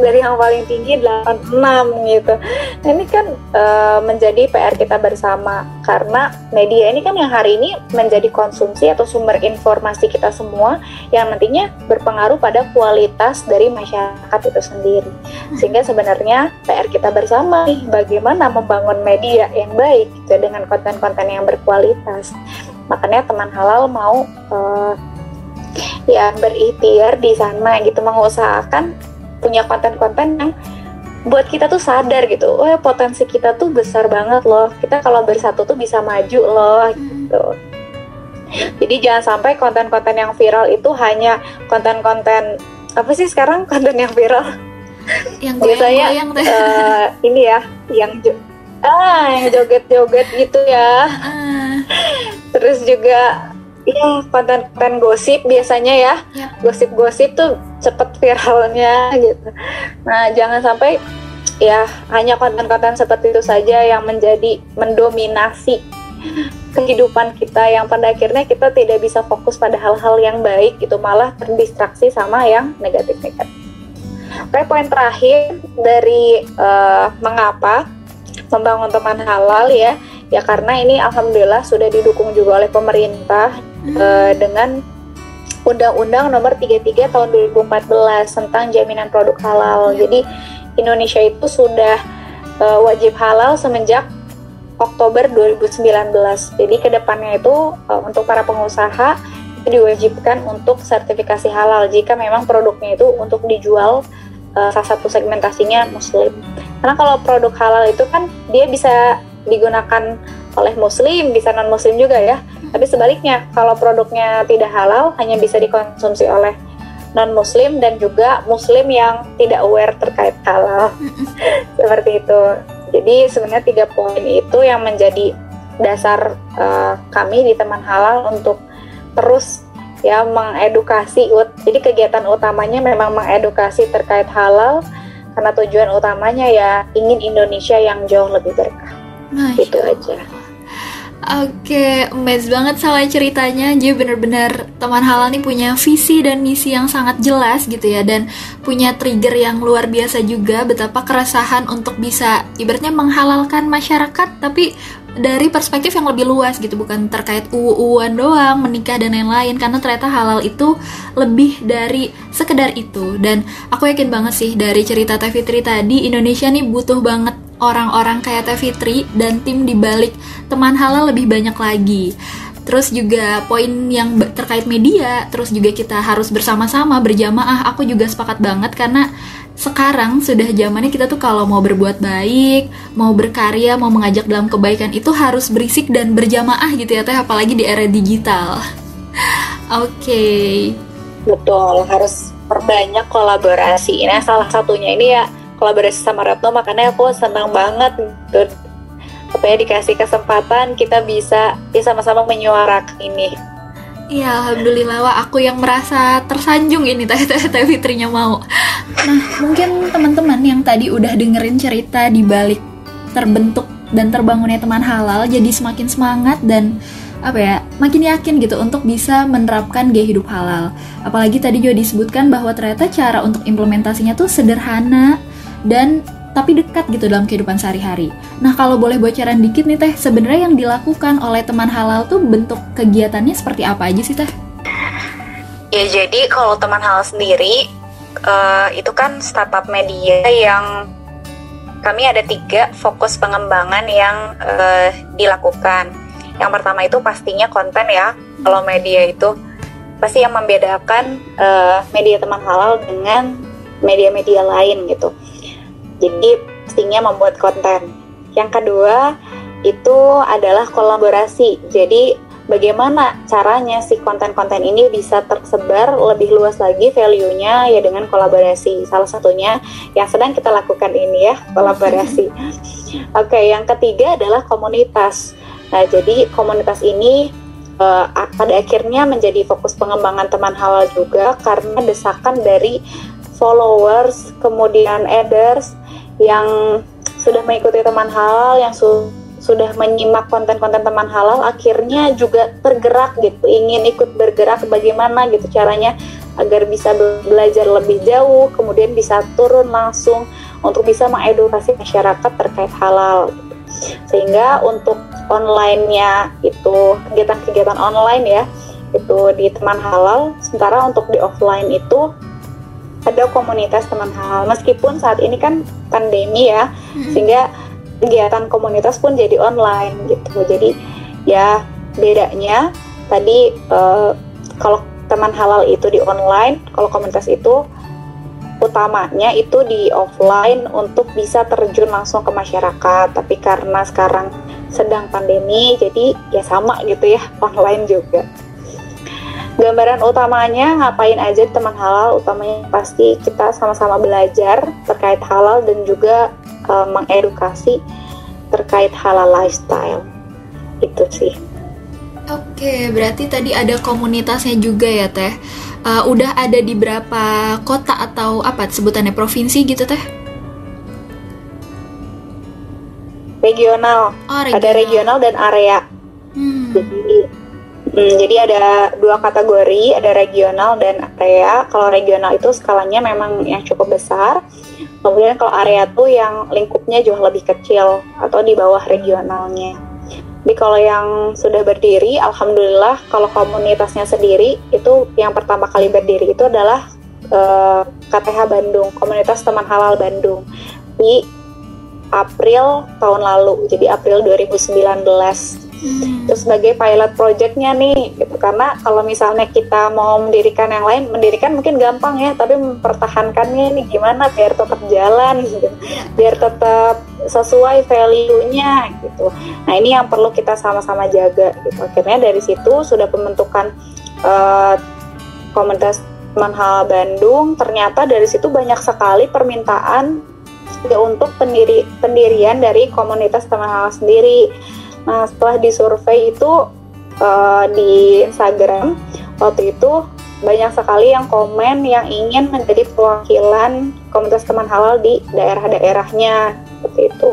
dari yang paling tinggi 86 gitu. Nah, ini kan uh, menjadi PR kita bersama karena media ini kan yang hari ini menjadi konsumsi atau sumber informasi kita semua yang nantinya berpengaruh pada kualitas dari masyarakat itu sendiri. Sehingga sebenarnya PR kita bersama nih bagaimana membangun media yang baik gitu, dengan konten-konten yang berkualitas makanya teman halal mau uh, ya berikhtiar di sana gitu mengusahakan punya konten-konten yang buat kita tuh sadar gitu, oh ya potensi kita tuh besar banget loh. Kita kalau bersatu tuh bisa maju loh gitu. Jadi jangan sampai konten-konten yang viral itu hanya konten-konten apa sih sekarang *laughs* konten yang viral? Yang biasanya uh, ini ya, yang ah joget-joget gitu ya. Uh. Terus juga ya konten-konten gosip biasanya ya. ya. Gosip-gosip tuh cepet viralnya gitu. Nah, jangan sampai ya hanya konten-konten seperti itu saja yang menjadi mendominasi kehidupan kita yang pada akhirnya kita tidak bisa fokus pada hal-hal yang baik itu malah terdistraksi sama yang negatif-negatif. Oke, poin terakhir dari uh, mengapa membangun teman halal ya ya karena ini alhamdulillah sudah didukung juga oleh pemerintah hmm. uh, dengan Undang-Undang Nomor 33 Tahun 2014 tentang jaminan produk halal. Hmm. Jadi Indonesia itu sudah uh, wajib halal semenjak Oktober 2019. Jadi ke depannya itu uh, untuk para pengusaha itu diwajibkan untuk sertifikasi halal jika memang produknya itu untuk dijual uh, salah satu segmentasinya muslim. Karena kalau produk halal itu kan dia bisa digunakan oleh muslim, bisa non muslim juga ya. Tapi sebaliknya, kalau produknya tidak halal hanya bisa dikonsumsi oleh non muslim dan juga muslim yang tidak aware terkait halal. *laughs* Seperti itu. Jadi sebenarnya tiga poin itu yang menjadi dasar uh, kami di teman halal untuk terus ya mengedukasi. Jadi kegiatan utamanya memang mengedukasi terkait halal karena tujuan utamanya ya ingin Indonesia yang jauh lebih berkah. Nah, itu aja. Oke, amazed banget sama ceritanya. Jadi bener-bener teman halal nih punya visi dan misi yang sangat jelas gitu ya Dan punya trigger yang luar biasa juga Betapa keresahan untuk bisa ibaratnya menghalalkan masyarakat Tapi dari perspektif yang lebih luas gitu Bukan terkait uu-uan doang, menikah dan lain-lain Karena ternyata halal itu lebih dari sekedar itu Dan aku yakin banget sih dari cerita Teh Fitri tadi Indonesia nih butuh banget orang-orang kayak Teh Fitri dan tim di balik teman halal lebih banyak lagi. Terus juga poin yang terkait media, terus juga kita harus bersama-sama berjamaah. Aku juga sepakat banget karena sekarang sudah zamannya kita tuh kalau mau berbuat baik, mau berkarya, mau mengajak dalam kebaikan itu harus berisik dan berjamaah gitu ya teh apalagi di era digital. *laughs* Oke. okay. Betul, harus perbanyak kolaborasi. Nah, salah satunya ini ya kolaborasi sama Retno makanya aku senang banget gitu apa ya dikasih kesempatan kita bisa ya sama-sama menyuarakan ini Iya, alhamdulillah wah aku yang merasa tersanjung ini teh teh Fitrinya mau. Nah, mungkin teman-teman yang tadi udah dengerin cerita di balik terbentuk dan terbangunnya teman halal jadi semakin semangat dan apa ya makin yakin gitu untuk bisa menerapkan gaya hidup halal apalagi tadi juga disebutkan bahwa ternyata cara untuk implementasinya tuh sederhana dan tapi dekat gitu dalam kehidupan sehari-hari. Nah, kalau boleh bocoran dikit nih Teh, sebenarnya yang dilakukan oleh teman halal tuh bentuk kegiatannya seperti apa aja sih Teh? Ya, jadi kalau teman halal sendiri uh, itu kan startup media yang kami ada tiga fokus pengembangan yang uh, dilakukan. Yang pertama itu pastinya konten ya. Kalau media itu pasti yang membedakan uh, media teman halal dengan media-media lain gitu jadi pastinya membuat konten. Yang kedua itu adalah kolaborasi. Jadi bagaimana caranya si konten-konten ini bisa tersebar lebih luas lagi value-nya ya dengan kolaborasi. Salah satunya yang sedang kita lakukan ini ya, kolaborasi. *laughs* Oke, okay, yang ketiga adalah komunitas. Nah, jadi komunitas ini uh, pada akhirnya menjadi fokus pengembangan teman halal juga karena desakan dari followers, kemudian adders, yang sudah mengikuti teman halal yang su sudah menyimak konten-konten teman halal akhirnya juga tergerak gitu ingin ikut bergerak bagaimana gitu caranya agar bisa belajar lebih jauh kemudian bisa turun langsung untuk bisa mengedukasi masyarakat terkait halal. Sehingga untuk online-nya itu kegiatan-kegiatan online ya itu di teman halal sementara untuk di offline itu ada komunitas teman halal meskipun saat ini kan pandemi ya hmm. sehingga kegiatan komunitas pun jadi online gitu. Jadi ya bedanya tadi uh, kalau teman halal itu di online kalau komunitas itu utamanya itu di offline untuk bisa terjun langsung ke masyarakat. Tapi karena sekarang sedang pandemi jadi ya sama gitu ya *laughs* online juga gambaran utamanya ngapain aja teman halal utamanya pasti kita sama-sama belajar terkait halal dan juga uh, mengedukasi terkait halal lifestyle itu sih Oke, berarti tadi ada komunitasnya juga ya Teh. Uh, udah ada di berapa kota atau apa sebutannya provinsi gitu Teh? Regional. Oh, regional. Ada regional dan area. Hmm. Jadi Hmm, jadi ada dua kategori, ada regional dan area. Kalau regional itu skalanya memang yang cukup besar. Kemudian kalau area tuh yang lingkupnya jauh lebih kecil atau di bawah regionalnya. Jadi kalau yang sudah berdiri, alhamdulillah kalau komunitasnya sendiri itu yang pertama kali berdiri itu adalah uh, eh, KTH Bandung, Komunitas Teman Halal Bandung di April tahun lalu. Jadi April 2019 hmm. itu sebagai pilot projectnya nih gitu. Karena kalau misalnya kita mau mendirikan yang lain mendirikan mungkin gampang ya tapi mempertahankannya ini gimana biar tetap jalan gitu. Biar tetap sesuai value-nya gitu. Nah ini yang perlu kita sama-sama jaga gitu. Akhirnya dari situ sudah pembentukan uh, komunitas Manhal Bandung. Ternyata dari situ banyak sekali permintaan untuk pendiri pendirian dari komunitas teman hal sendiri Nah, setelah disurvei itu uh, di Instagram waktu itu banyak sekali yang komen yang ingin menjadi perwakilan komunitas teman halal di daerah-daerahnya seperti itu.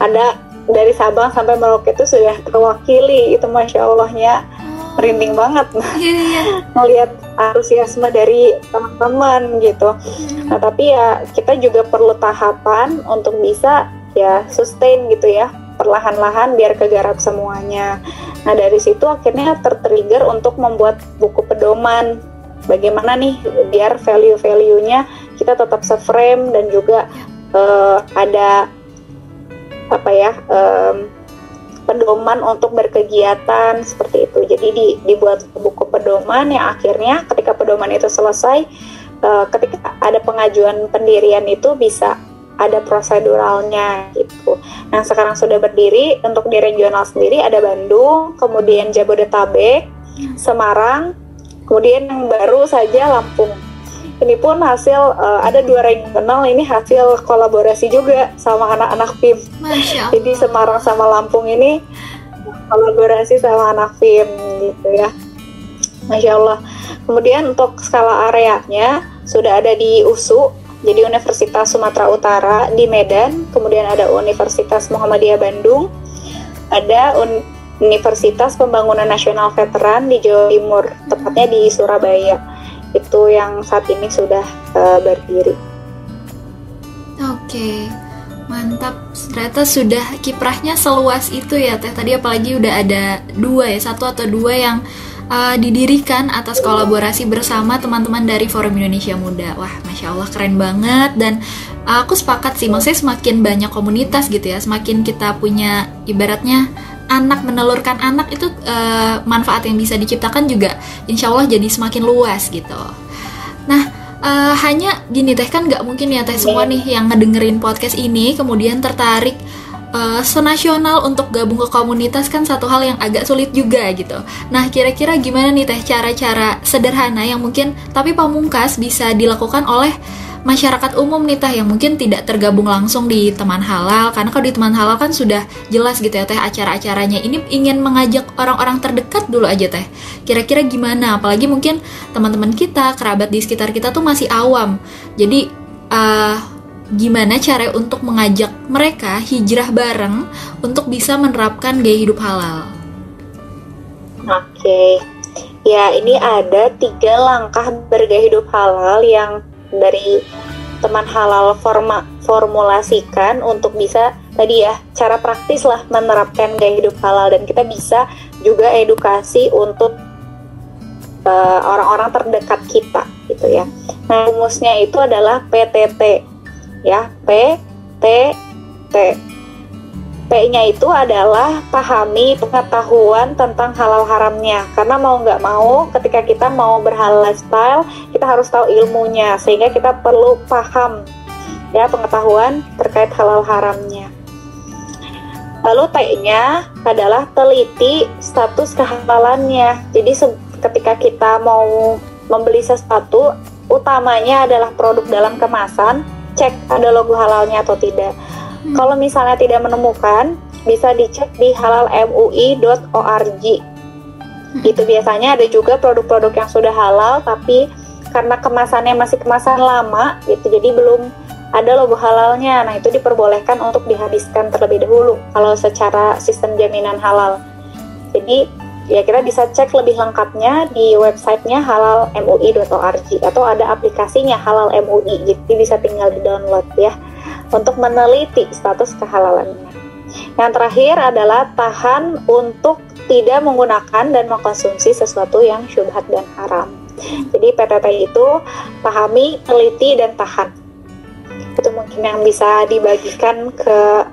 Ada dari Sabang sampai Merauke itu sudah terwakili itu masya Allahnya merinding banget yeah, yeah. melihat antusiasme dari teman-teman gitu. Hmm. Nah tapi ya kita juga perlu tahapan untuk bisa ya sustain gitu ya perlahan-lahan biar kegarap semuanya. Nah dari situ akhirnya tertrigger untuk membuat buku pedoman. Bagaimana nih biar value-value-nya kita tetap seframe dan juga uh, ada apa ya um, pedoman untuk berkegiatan seperti itu. Jadi di, dibuat buku pedoman yang akhirnya ketika pedoman itu selesai, uh, ketika ada pengajuan pendirian itu bisa ada proseduralnya gitu. Nah sekarang sudah berdiri untuk di regional sendiri ada Bandung, kemudian Jabodetabek, Semarang, kemudian yang baru saja Lampung. Ini pun hasil uh, ada dua regional ini hasil kolaborasi juga sama anak-anak PIM. Jadi Semarang sama Lampung ini kolaborasi sama anak PIM gitu ya. Masya Allah. Kemudian untuk skala areanya sudah ada di USU jadi Universitas Sumatera Utara di Medan, kemudian ada Universitas Muhammadiyah Bandung, ada Un Universitas Pembangunan Nasional Veteran di Jawa Timur, tepatnya di Surabaya. Itu yang saat ini sudah uh, berdiri. Oke. Mantap, ternyata sudah kiprahnya seluas itu ya Teh. Tadi apalagi udah ada dua ya, satu atau dua yang uh, didirikan atas kolaborasi bersama teman-teman dari Forum Indonesia Muda. Wah, masya Allah keren banget dan uh, aku sepakat sih, maksudnya semakin banyak komunitas gitu ya, semakin kita punya ibaratnya anak menelurkan anak itu uh, manfaat yang bisa diciptakan juga, insya Allah jadi semakin luas gitu. Nah, uh, hanya gini teh kan nggak mungkin ya teh semua nih yang ngedengerin podcast ini kemudian tertarik uh, senasional untuk gabung ke komunitas kan satu hal yang agak sulit juga gitu. Nah, kira-kira gimana nih teh cara-cara sederhana yang mungkin tapi pamungkas bisa dilakukan oleh masyarakat umum nih teh yang mungkin tidak tergabung langsung di teman halal? Karena kalau di teman halal kan sudah jelas gitu ya teh acara-acaranya. Ini ingin mengajak orang-orang terdekat dulu aja teh. Kira-kira gimana? Apalagi mungkin teman-teman kita kerabat di sekitar kita tuh masih awam. Jadi uh, gimana cara untuk mengajak mereka hijrah bareng untuk bisa menerapkan gaya hidup halal. Oke, ya ini ada tiga langkah bergaya hidup halal yang dari teman halal forma, formulasikan untuk bisa tadi ya cara praktis lah menerapkan gaya hidup halal dan kita bisa juga edukasi untuk eh, orang-orang uh, terdekat kita gitu ya. Nah rumusnya itu adalah PTT ya P T T. P-nya itu adalah pahami pengetahuan tentang halal haramnya. Karena mau nggak mau ketika kita mau berhalal lifestyle kita harus tahu ilmunya sehingga kita perlu paham ya pengetahuan terkait halal haramnya. Lalu T-nya adalah teliti status kehalalannya. Jadi ketika kita mau membeli sesuatu utamanya adalah produk dalam kemasan cek ada logo halalnya atau tidak. Hmm. Kalau misalnya tidak menemukan, bisa dicek di halalmui.org. Hmm. Itu biasanya ada juga produk-produk yang sudah halal tapi karena kemasannya masih kemasan lama gitu jadi belum ada logo halalnya. Nah, itu diperbolehkan untuk dihabiskan terlebih dahulu kalau secara sistem jaminan halal. Jadi ya kita bisa cek lebih lengkapnya di websitenya halalmui.org atau ada aplikasinya halal MUI jadi bisa tinggal di download ya untuk meneliti status kehalalannya. Yang terakhir adalah tahan untuk tidak menggunakan dan mengkonsumsi sesuatu yang syubhat dan haram. Jadi PTT itu pahami, teliti, dan tahan. Itu mungkin yang bisa dibagikan ke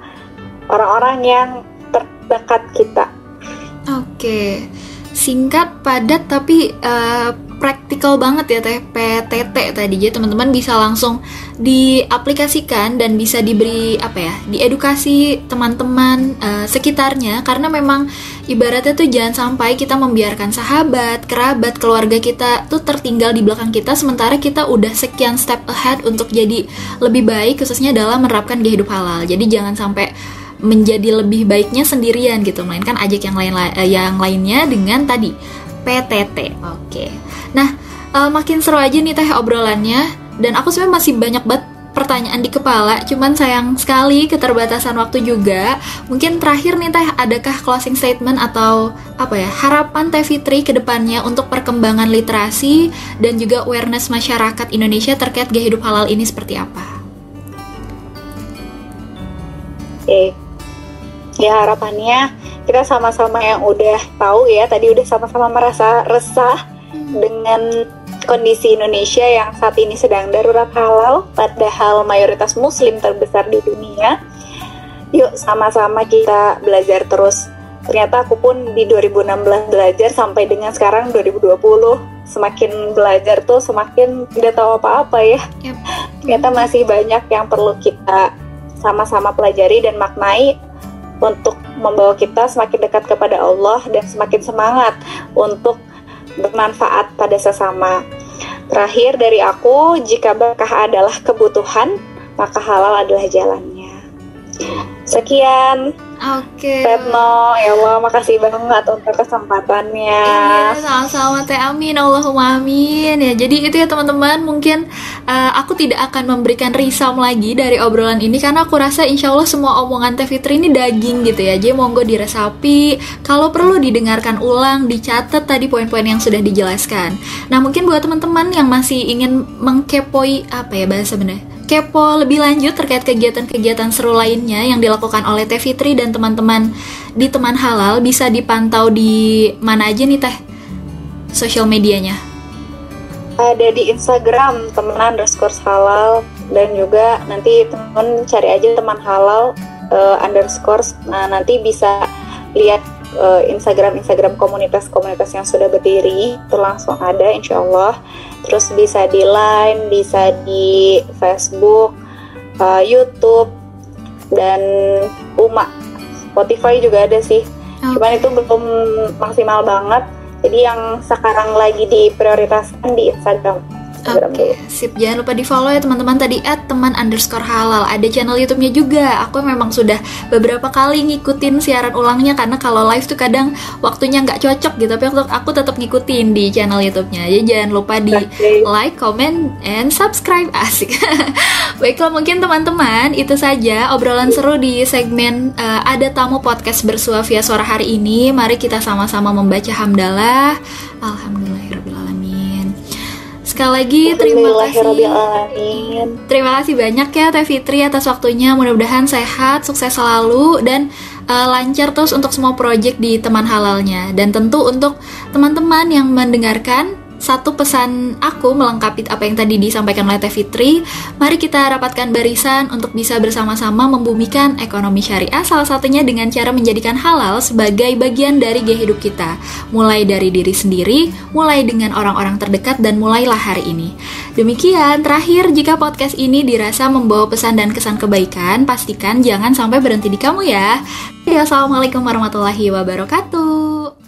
orang-orang yang terdekat kita Oke, singkat, padat, tapi uh, praktikal banget ya teh PTT tadi. Jadi teman-teman bisa langsung diaplikasikan dan bisa diberi apa ya, diedukasi teman-teman uh, sekitarnya karena memang ibaratnya tuh jangan sampai kita membiarkan sahabat, kerabat, keluarga kita tuh tertinggal di belakang kita sementara kita udah sekian step ahead untuk jadi lebih baik khususnya dalam menerapkan gaya hidup halal. Jadi jangan sampai menjadi lebih baiknya sendirian gitu melainkan ajak yang lain eh, yang lainnya dengan tadi PTT oke nah uh, makin seru aja nih teh obrolannya dan aku sebenarnya masih banyak banget pertanyaan di kepala, cuman sayang sekali keterbatasan waktu juga. Mungkin terakhir nih Teh, adakah closing statement atau apa ya harapan Teh Fitri ke depannya untuk perkembangan literasi dan juga awareness masyarakat Indonesia terkait gaya hidup halal ini seperti apa? Oke, ya harapannya kita sama-sama yang udah tahu ya tadi udah sama-sama merasa resah dengan kondisi Indonesia yang saat ini sedang darurat halal padahal mayoritas muslim terbesar di dunia. Yuk sama-sama kita belajar terus. Ternyata aku pun di 2016 belajar sampai dengan sekarang 2020 semakin belajar tuh semakin tidak tahu apa-apa ya. Yep. ternyata masih banyak yang perlu kita sama-sama pelajari dan maknai untuk membawa kita semakin dekat kepada Allah dan semakin semangat untuk bermanfaat pada sesama. Terakhir dari aku, jika berkah adalah kebutuhan, maka halal adalah jalannya. Sekian. Oke. Okay. Retno, ya Allah, makasih banget untuk kesempatannya. Iya, sama-sama Teh Amin, Allahumma amin. Ya, jadi itu ya teman-teman, mungkin uh, aku tidak akan memberikan risam lagi dari obrolan ini karena aku rasa insya Allah semua omongan Teh Fitri ini daging gitu ya. Jadi monggo diresapi. Kalau perlu didengarkan ulang, dicatat tadi poin-poin yang sudah dijelaskan. Nah, mungkin buat teman-teman yang masih ingin mengkepoi apa ya bahasa benar kepo lebih lanjut terkait kegiatan-kegiatan seru lainnya yang dilakukan oleh Teh Fitri dan teman-teman di Teman Halal bisa dipantau di mana aja nih Teh sosial medianya? Ada di Instagram teman underscore halal dan juga nanti teman cari aja teman halal uh, underscore nah nanti bisa lihat uh, Instagram Instagram komunitas-komunitas yang sudah berdiri itu langsung ada insya Allah. Terus bisa di Line bisa di Facebook uh, YouTube dan Uma. Spotify juga ada sih. Okay. cuman itu belum maksimal banget. Jadi yang sekarang lagi diprioritaskan di Instagram Oke, okay, sip. Jangan lupa di follow ya teman-teman tadi at teman underscore halal. Ada channel YouTube-nya juga. Aku memang sudah beberapa kali ngikutin siaran ulangnya karena kalau live tuh kadang waktunya nggak cocok gitu. Tapi aku, aku tetap ngikutin di channel YouTube-nya. Jadi jangan lupa di like, comment, and subscribe. *laughs* Asik. Baiklah mungkin teman-teman itu saja obrolan seru di segmen uh, ada tamu podcast bersua via suara hari ini. Mari kita sama-sama membaca hamdalah. Alhamdulillah. Sekali lagi terima kasih. Terima kasih banyak ya Teh Fitri atas waktunya. Mudah-mudahan sehat, sukses selalu dan uh, lancar terus untuk semua proyek di teman halalnya. Dan tentu untuk teman-teman yang mendengarkan satu pesan aku melengkapi apa yang tadi disampaikan oleh Teh Fitri, mari kita rapatkan barisan untuk bisa bersama-sama membumikan ekonomi syariah salah satunya dengan cara menjadikan halal sebagai bagian dari gaya hidup kita, mulai dari diri sendiri, mulai dengan orang-orang terdekat dan mulailah hari ini. Demikian, terakhir jika podcast ini dirasa membawa pesan dan kesan kebaikan, pastikan jangan sampai berhenti di kamu ya. Ya, Assalamualaikum warahmatullahi wabarakatuh.